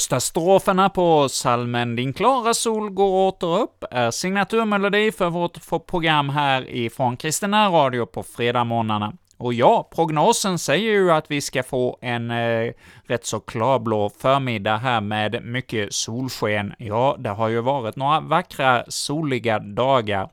Första stroferna på salmen ”Din klara sol går åter upp” är signaturmelodi för vårt program här ifrån Kristina Radio på fredagsmorgnarna. Och ja, prognosen säger ju att vi ska få en eh, rätt så klarblå förmiddag här med mycket solsken. Ja, det har ju varit några vackra soliga dagar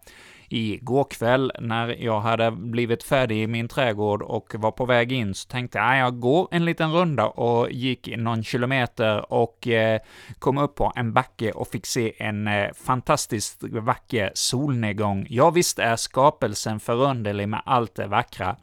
igår kväll när jag hade blivit färdig i min trädgård och var på väg in, så tänkte jag ah, jag går en liten runda och gick någon kilometer och eh, kom upp på en backe och fick se en eh, fantastiskt vacker solnedgång. Ja, visst är skapelsen förunderlig med allt det vackra.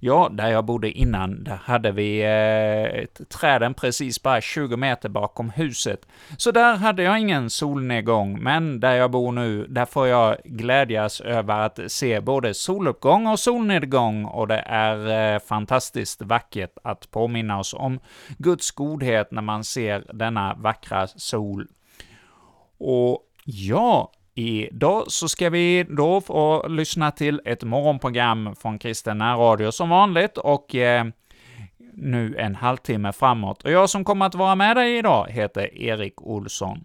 Ja, där jag bodde innan, där hade vi eh, träden precis bara 20 meter bakom huset. Så där hade jag ingen solnedgång, men där jag bor nu, där får jag glädjas över att se både soluppgång och solnedgång, och det är eh, fantastiskt vackert att påminna oss om Guds godhet när man ser denna vackra sol. Och ja, Idag så ska vi då få lyssna till ett morgonprogram från Kristen Radio som vanligt, och eh, nu en halvtimme framåt. Och jag som kommer att vara med dig idag heter Erik Olsson.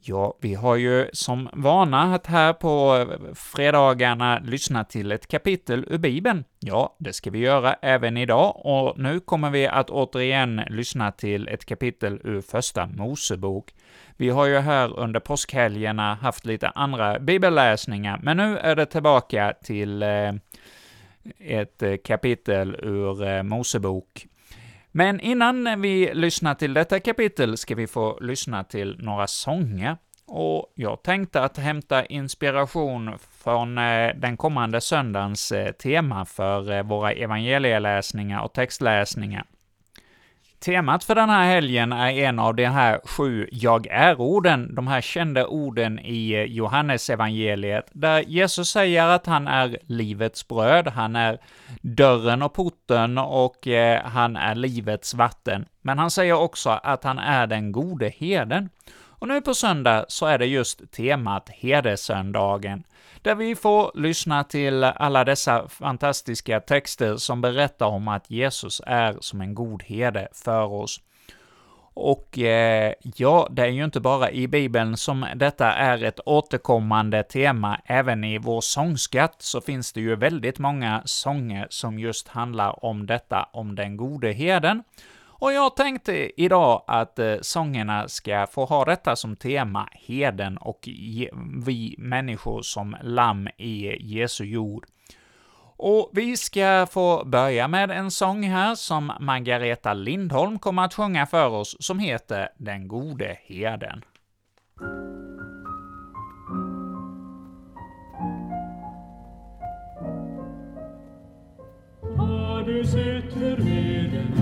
Ja, vi har ju som vana att här på eh, fredagarna lyssna till ett kapitel ur Bibeln. Ja, det ska vi göra även idag, och nu kommer vi att återigen lyssna till ett kapitel ur Första Mosebok. Vi har ju här under påskhelgerna haft lite andra bibelläsningar, men nu är det tillbaka till eh, ett kapitel ur eh, Mosebok. Men innan vi lyssnar till detta kapitel ska vi få lyssna till några sånger. Och jag tänkte att hämta inspiration från eh, den kommande söndagens eh, tema för eh, våra evangelieläsningar och textläsningar. Temat för den här helgen är en av de här sju ”jag är”-orden, de här kända orden i Johannesevangeliet, Johannes evangeliet, där Jesus säger att han är livets bröd, han är dörren och porten och eh, han är livets vatten. Men han säger också att han är den gode herden. Och nu på söndag så är det just temat Herdesöndagen där vi får lyssna till alla dessa fantastiska texter som berättar om att Jesus är som en god herde för oss. Och eh, ja, det är ju inte bara i Bibeln som detta är ett återkommande tema, även i vår sångskatt så finns det ju väldigt många sånger som just handlar om detta, om den gode herden. Och jag tänkte idag att eh, sångerna ska få ha detta som tema, heden och vi människor som lamm i Jesu jord. Och vi ska få börja med en sång här som Margareta Lindholm kommer att sjunga för oss, som heter ”Den gode herden”. Har du sett hur herden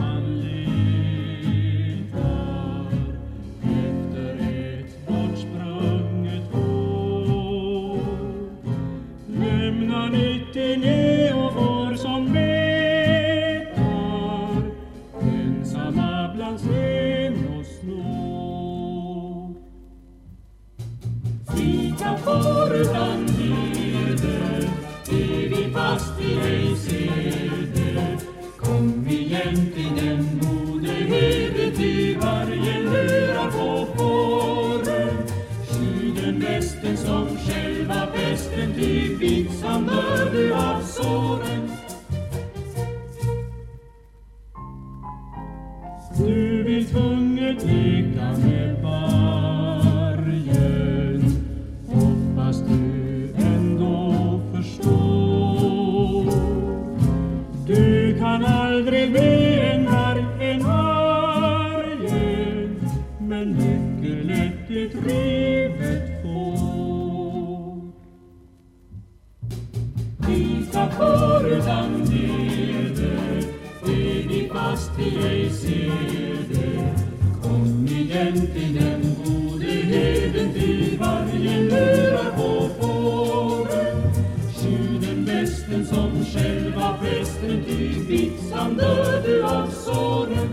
utan ger dig det vi fast vi ej ser det. Kom igen till den gode, jämpinen kuuli heidän tiivarjen lyra koforen. Skyden västen som själva prästen, ty vitsan du av såren.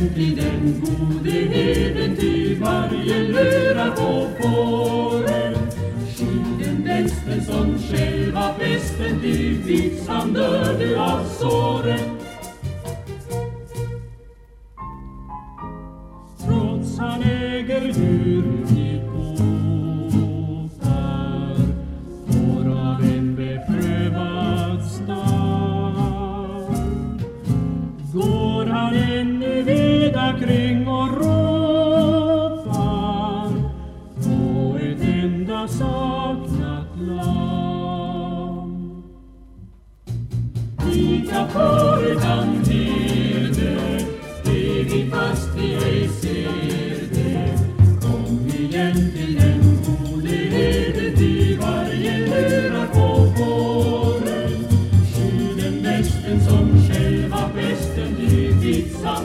Igen till den gode herden, ty varje lura på fåren. Skil den som själva besten, ty vitsam dör du av såren.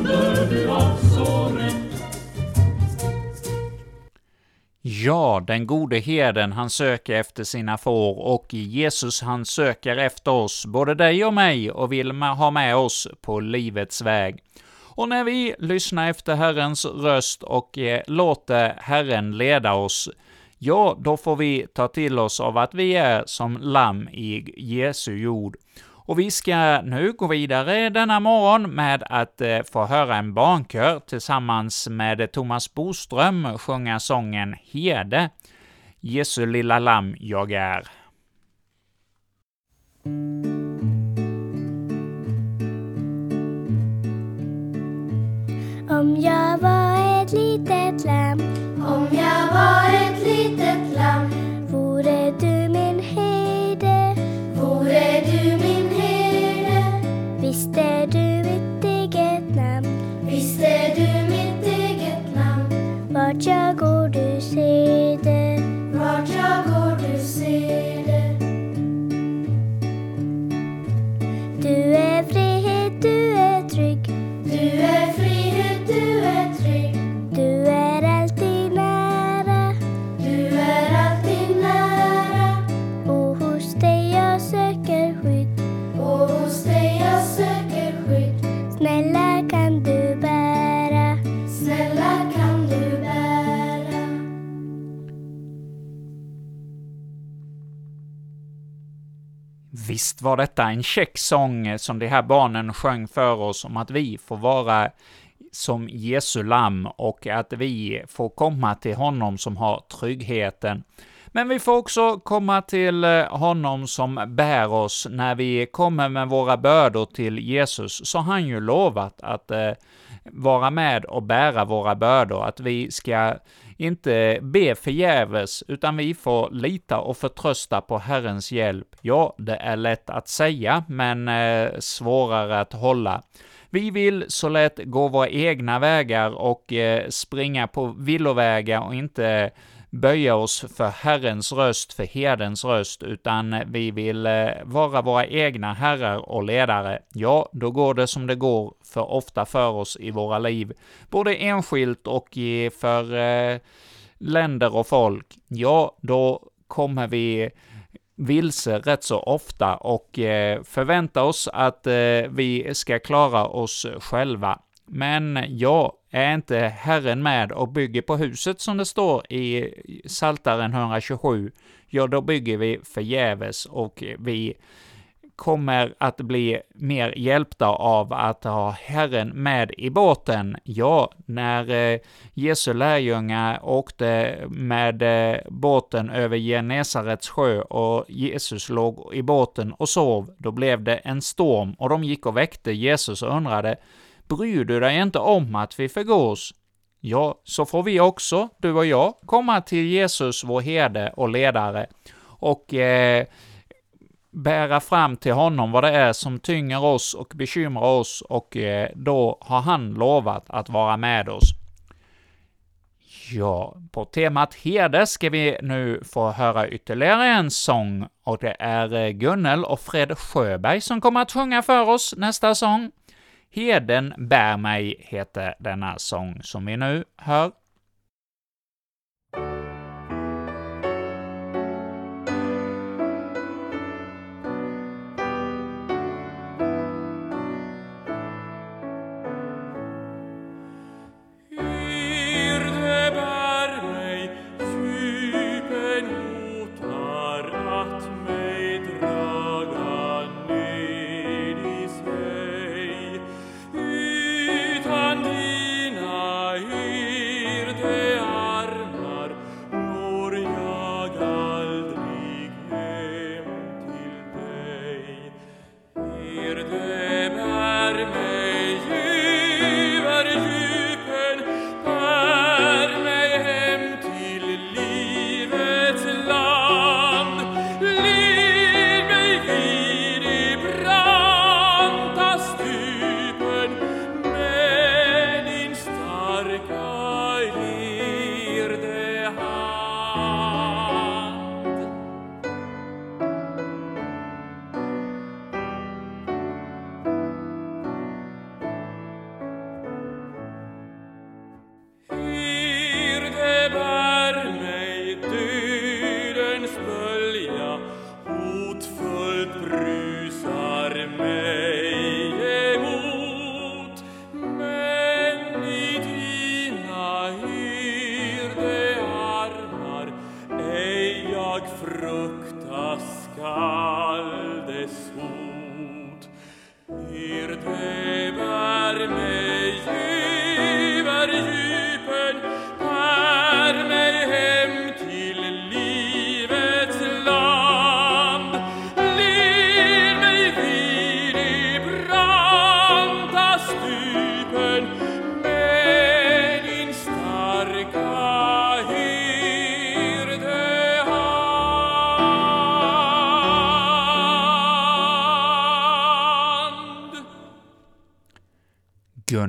Du. Ja, den gode herden, han söker efter sina får, och Jesus, han söker efter oss, både dig och mig, och vill ha med oss på livets väg. Och när vi lyssnar efter Herrens röst och eh, låter Herren leda oss, ja, då får vi ta till oss av att vi är som lamm i Jesu jord. Och vi ska nu gå vidare denna morgon med att eh, få höra en barnkör tillsammans med Thomas Boström sjunga sången Herde. Jesu lilla lamm jag är. Om jag var ett litet lamm Om jag var ett litet lamm Visst var detta en käck sång som de här barnen sjöng för oss om att vi får vara som Jesu lamm och att vi får komma till honom som har tryggheten. Men vi får också komma till eh, honom som bär oss när vi kommer med våra bördor till Jesus, så har han ju lovat att eh, vara med och bära våra bördor, att vi ska inte be förgäves, utan vi får lita och förtrösta på Herrens hjälp. Ja, det är lätt att säga, men eh, svårare att hålla. Vi vill så lätt gå våra egna vägar och eh, springa på villovägar och inte böja oss för Herrens röst, för herdens röst, utan vi vill eh, vara våra egna herrar och ledare. Ja, då går det som det går för ofta för oss i våra liv, både enskilt och för eh, länder och folk. Ja, då kommer vi vilse rätt så ofta och eh, förvänta oss att eh, vi ska klara oss själva. Men ja, är inte Herren med och bygger på huset som det står i Saltaren 127, ja, då bygger vi förgäves och vi kommer att bli mer hjälpta av att ha Herren med i båten. Ja, när eh, Jesu lärjungar åkte med eh, båten över Genesarets sjö och Jesus låg i båten och sov, då blev det en storm och de gick och väckte Jesus och undrade Bryr du dig inte om att vi förgås? Ja, så får vi också, du och jag, komma till Jesus, vår herde och ledare, och eh, bära fram till honom vad det är som tynger oss och bekymrar oss, och eh, då har han lovat att vara med oss. Ja, på temat herde ska vi nu få höra ytterligare en sång, och det är eh, Gunnel och Fred Sjöberg som kommer att sjunga för oss nästa sång. Heden bär mig heter denna sång som vi nu hör.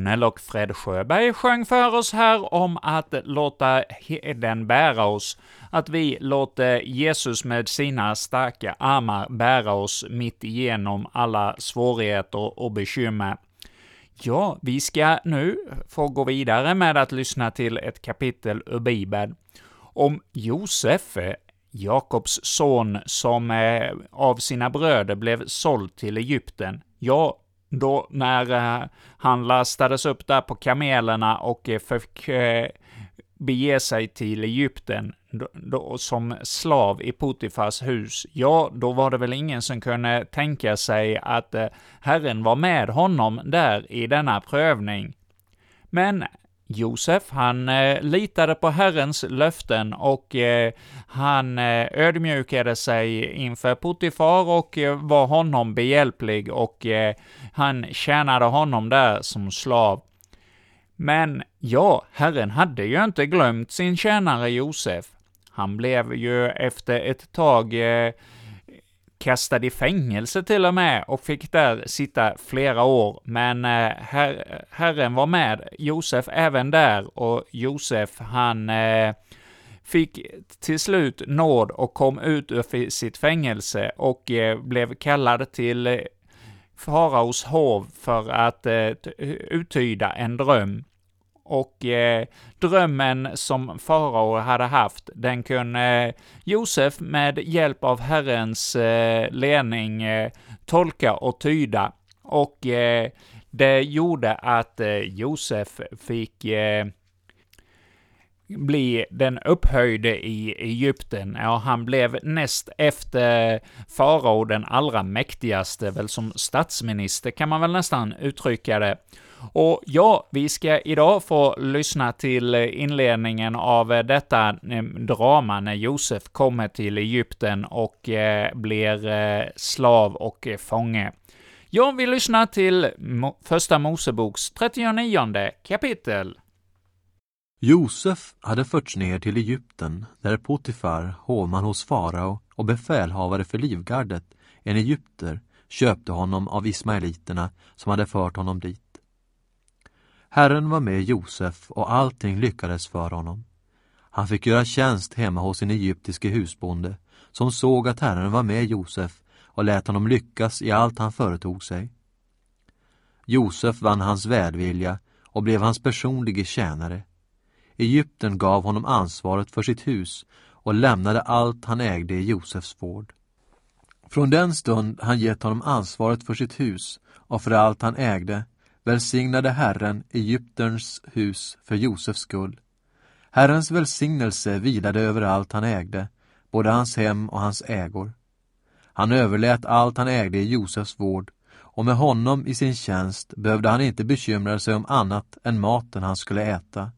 Gunnel och Fred Sjöberg sjöng för oss här om att låta heden bära oss, att vi låter Jesus med sina starka armar bära oss mitt igenom alla svårigheter och bekymmer. Ja, vi ska nu få gå vidare med att lyssna till ett kapitel ur Bibeln om Josef, Jakobs son, som eh, av sina bröder blev såld till Egypten. Ja, då när eh, han lastades upp där på kamelerna och eh, fick eh, bege sig till Egypten då, då, som slav i Potifars hus, ja, då var det väl ingen som kunde tänka sig att eh, Herren var med honom där i denna prövning. Men Josef, han eh, litade på Herrens löften och eh, han eh, ödmjukade sig inför Potifar och eh, var honom behjälplig och eh, han tjänade honom där som slav. Men ja, Herren hade ju inte glömt sin tjänare Josef. Han blev ju efter ett tag eh, kastad i fängelse till och med och fick där sitta flera år, men eh, her Herren var med Josef även där och Josef han eh, fick till slut nåd och kom ut ur sitt fängelse och eh, blev kallad till eh, faraos hov för att eh, uttyda en dröm. Och eh, drömmen som farao hade haft, den kunde eh, Josef med hjälp av Herrens eh, ledning eh, tolka och tyda. Och eh, det gjorde att eh, Josef fick eh, bli den upphöjde i Egypten. Ja, han blev näst efter farao den allra mäktigaste, väl som statsminister kan man väl nästan uttrycka det. Och ja, vi ska idag få lyssna till inledningen av eh, detta mm, drama när Josef kommer till Egypten och eh, blir eh, slav och fånge. Ja, vi lyssnar till Första Moseboks 39 kapitel. Josef hade förts ner till Egypten, där Potifar, hovman hos farao och befälhavare för livgardet, en egypter, köpte honom av ismaeliterna som hade fört honom dit. Herren var med Josef och allting lyckades för honom. Han fick göra tjänst hemma hos sin egyptiske husbonde, som såg att Herren var med Josef och lät honom lyckas i allt han företog sig. Josef vann hans välvilja och blev hans personlige tjänare. Egypten gav honom ansvaret för sitt hus och lämnade allt han ägde i Josefs vård. Från den stund han gett honom ansvaret för sitt hus och för allt han ägde välsignade Herren Egypterns hus för Josefs skull. Herrens välsignelse vilade över allt han ägde, både hans hem och hans ägor. Han överlät allt han ägde i Josefs vård och med honom i sin tjänst behövde han inte bekymra sig om annat än maten han skulle äta.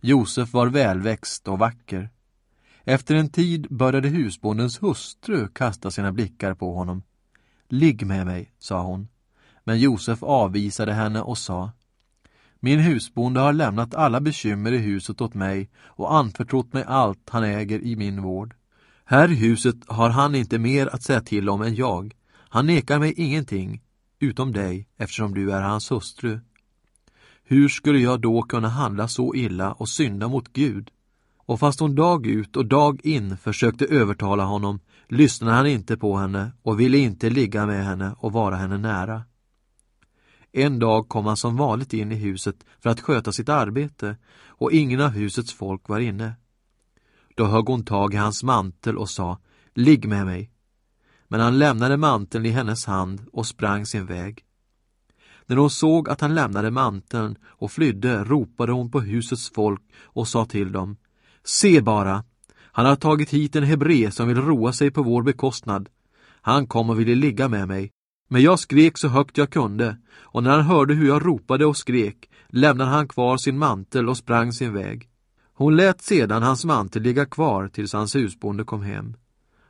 Josef var välväxt och vacker. Efter en tid började husbondens hustru kasta sina blickar på honom. Ligg med mig, sa hon. Men Josef avvisade henne och sa Min husbonde har lämnat alla bekymmer i huset åt mig och anförtrott mig allt han äger i min vård. Här i huset har han inte mer att säga till om än jag. Han nekar mig ingenting, utom dig, eftersom du är hans hustru. Hur skulle jag då kunna handla så illa och synda mot Gud? Och fast hon dag ut och dag in försökte övertala honom lyssnade han inte på henne och ville inte ligga med henne och vara henne nära. En dag kom han som vanligt in i huset för att sköta sitt arbete och ingen av husets folk var inne. Då högg hon tag i hans mantel och sa Ligg med mig. Men han lämnade manteln i hennes hand och sprang sin väg. När hon såg att han lämnade manteln och flydde ropade hon på husets folk och sa till dem Se bara, Han har tagit hit en hebre som vill roa sig på vår bekostnad. Han kom och ville ligga med mig. Men jag skrek så högt jag kunde, och när han hörde hur jag ropade och skrek lämnade han kvar sin mantel och sprang sin väg. Hon lät sedan hans mantel ligga kvar tills hans husbonde kom hem.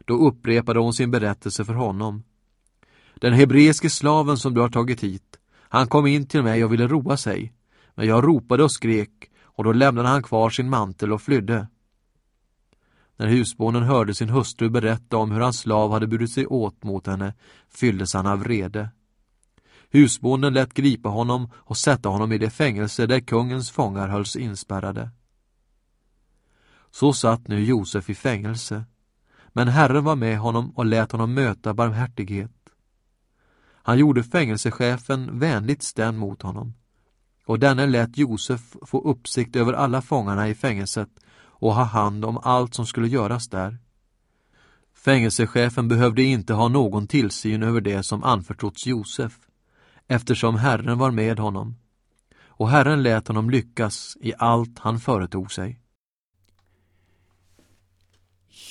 Då upprepade hon sin berättelse för honom. Den hebreiske slaven som du har tagit hit, han kom in till mig och ville roa sig. Men jag ropade och skrek och då lämnade han kvar sin mantel och flydde. När husbonden hörde sin hustru berätta om hur hans slav hade burit sig åt mot henne fylldes han av vrede. Husbonden lät gripa honom och sätta honom i det fängelse där kungens fångar hölls inspärrade. Så satt nu Josef i fängelse, men Herren var med honom och lät honom möta barmhärtighet. Han gjorde fängelsechefen vänligt stämd mot honom och denne lät Josef få uppsikt över alla fångarna i fängelset och ha hand om allt som skulle göras där. Fängelsechefen behövde inte ha någon tillsyn över det som anförtrotts Josef, eftersom Herren var med honom, och Herren lät honom lyckas i allt han företog sig.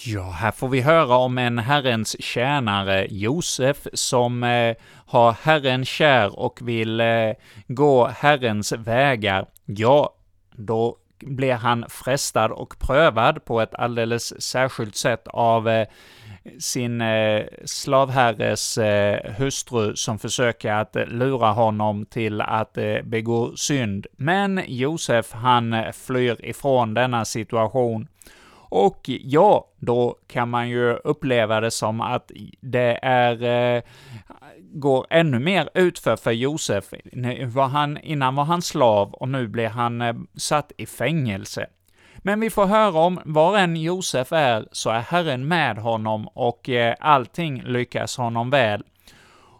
Ja, här får vi höra om en Herrens tjänare, Josef, som eh, har Herren kär och vill eh, gå Herrens vägar. Ja, då blir han frestad och prövad på ett alldeles särskilt sätt av eh, sin eh, slavherres eh, hustru som försöker att eh, lura honom till att eh, begå synd. Men Josef, han flyr ifrån denna situation. Och ja, då kan man ju uppleva det som att det är, eh, går ännu mer utför för Josef. Var han, innan var han slav och nu blir han eh, satt i fängelse. Men vi får höra om var än Josef är så är Herren med honom och eh, allting lyckas honom väl.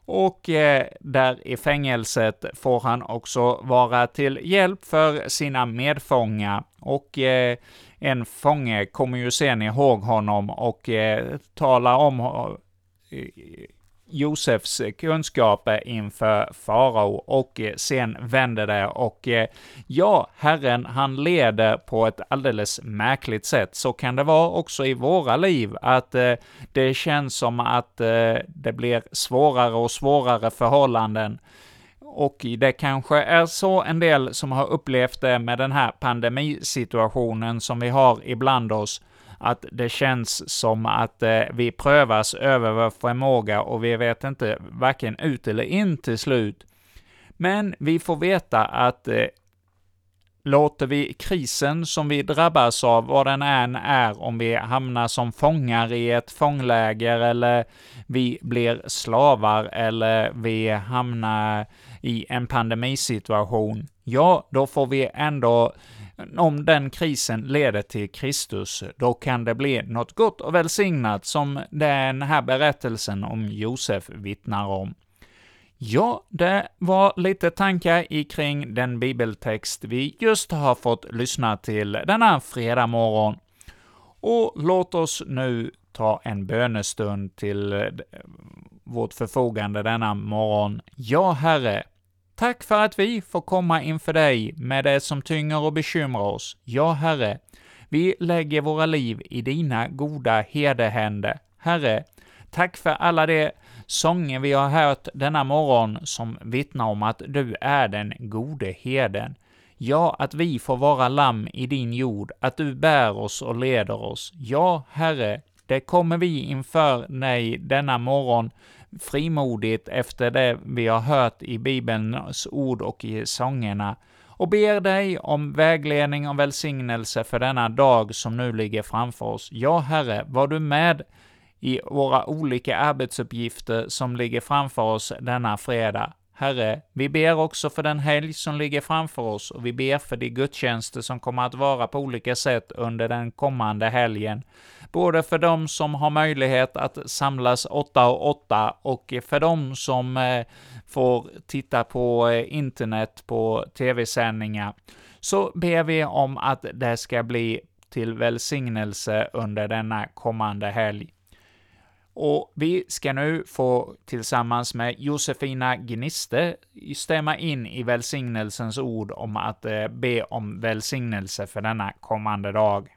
Och eh, där i fängelset får han också vara till hjälp för sina medfångar och eh, en fånge kommer ju sen ihåg honom och eh, talar om eh, Josefs kunskaper inför farao och eh, sen vänder det och eh, ja, Herren han leder på ett alldeles märkligt sätt. Så kan det vara också i våra liv, att eh, det känns som att eh, det blir svårare och svårare förhållanden och det kanske är så en del som har upplevt det med den här pandemisituationen som vi har ibland oss, att det känns som att eh, vi prövas över vår förmåga och vi vet inte varken ut eller in till slut. Men vi får veta att eh, låter vi krisen som vi drabbas av, vad den än är, om vi hamnar som fångar i ett fångläger eller vi blir slavar eller vi hamnar i en pandemisituation, ja, då får vi ändå om den krisen leder till Kristus, då kan det bli något gott och välsignat som den här berättelsen om Josef vittnar om. Ja, det var lite tankar kring den bibeltext vi just har fått lyssna till denna fredag morgon. Och låt oss nu ta en bönestund till vårt förfogande denna morgon. Ja, Herre, tack för att vi får komma inför dig med det som tynger och bekymrar oss. Ja, Herre, vi lägger våra liv i dina goda herdehänder. Herre, tack för alla de sånger vi har hört denna morgon som vittnar om att du är den gode herden. Ja, att vi får vara lamm i din jord, att du bär oss och leder oss. Ja, Herre, det kommer vi inför dig denna morgon frimodigt efter det vi har hört i Bibelns ord och i sångerna och ber dig om vägledning och välsignelse för denna dag som nu ligger framför oss. Ja, Herre, var du med i våra olika arbetsuppgifter som ligger framför oss denna fredag. Herre, vi ber också för den helg som ligger framför oss och vi ber för de gudstjänster som kommer att vara på olika sätt under den kommande helgen. Både för de som har möjlighet att samlas åtta och åtta och för de som eh, får titta på eh, internet på tv-sändningar, så ber vi om att det ska bli till välsignelse under denna kommande helg. Och vi ska nu få tillsammans med Josefina Gniste stämma in i välsignelsens ord om att eh, be om välsignelse för denna kommande dag.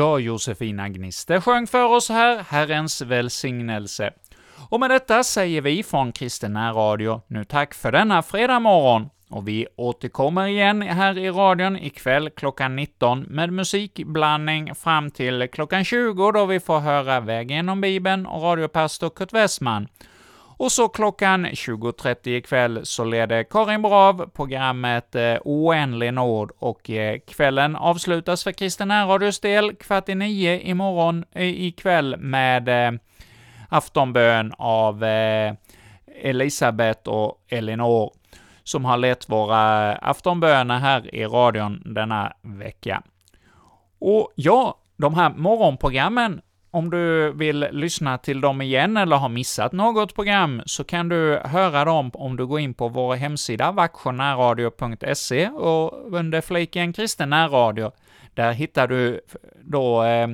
Ja, Josefina Gniste sjöng för oss här Herrens välsignelse. Och med detta säger vi från Kristen Radio nu tack för denna fredag morgon, och vi återkommer igen här i radion ikväll klockan 19 med musikblandning fram till klockan 20 då vi får höra Väg genom Bibeln och radiopastor Kurt Westman. Och så klockan 20.30 ikväll så leder Karin Brav programmet eh, Oändlig nåd, och eh, kvällen avslutas för Kristen radios del kvart i nio imorgon eh, ikväll med aftonbön av Elisabet Elisabeth och Elinor, som har lett våra aftonböner här i radion denna vecka. Och ja, de här morgonprogrammen, om du vill lyssna till dem igen eller har missat något program, så kan du höra dem om du går in på vår hemsida vaktionärradio.se och under fliken kristen närradio. Där hittar du då eh,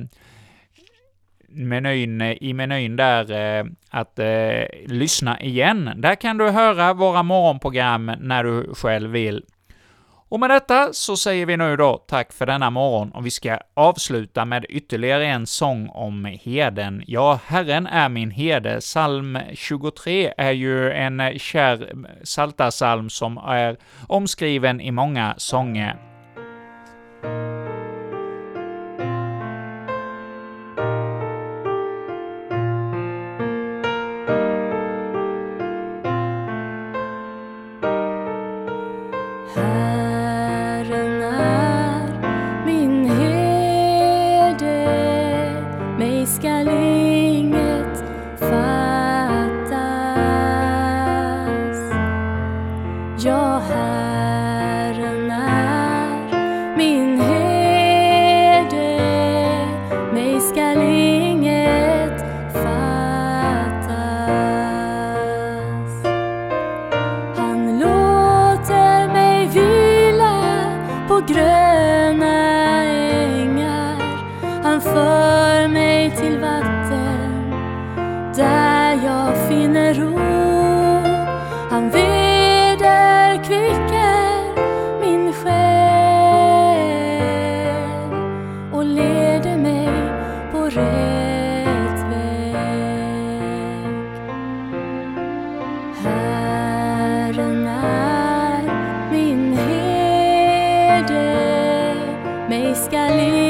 menyn, i menyn där eh, att eh, lyssna igen. Där kan du höra våra morgonprogram när du själv vill. Och med detta så säger vi nu då tack för denna morgon, och vi ska avsluta med ytterligare en sång om heden. Ja, Herren är min herde. Psalm 23 är ju en kär saltarsalm som är omskriven i många sånger. Mig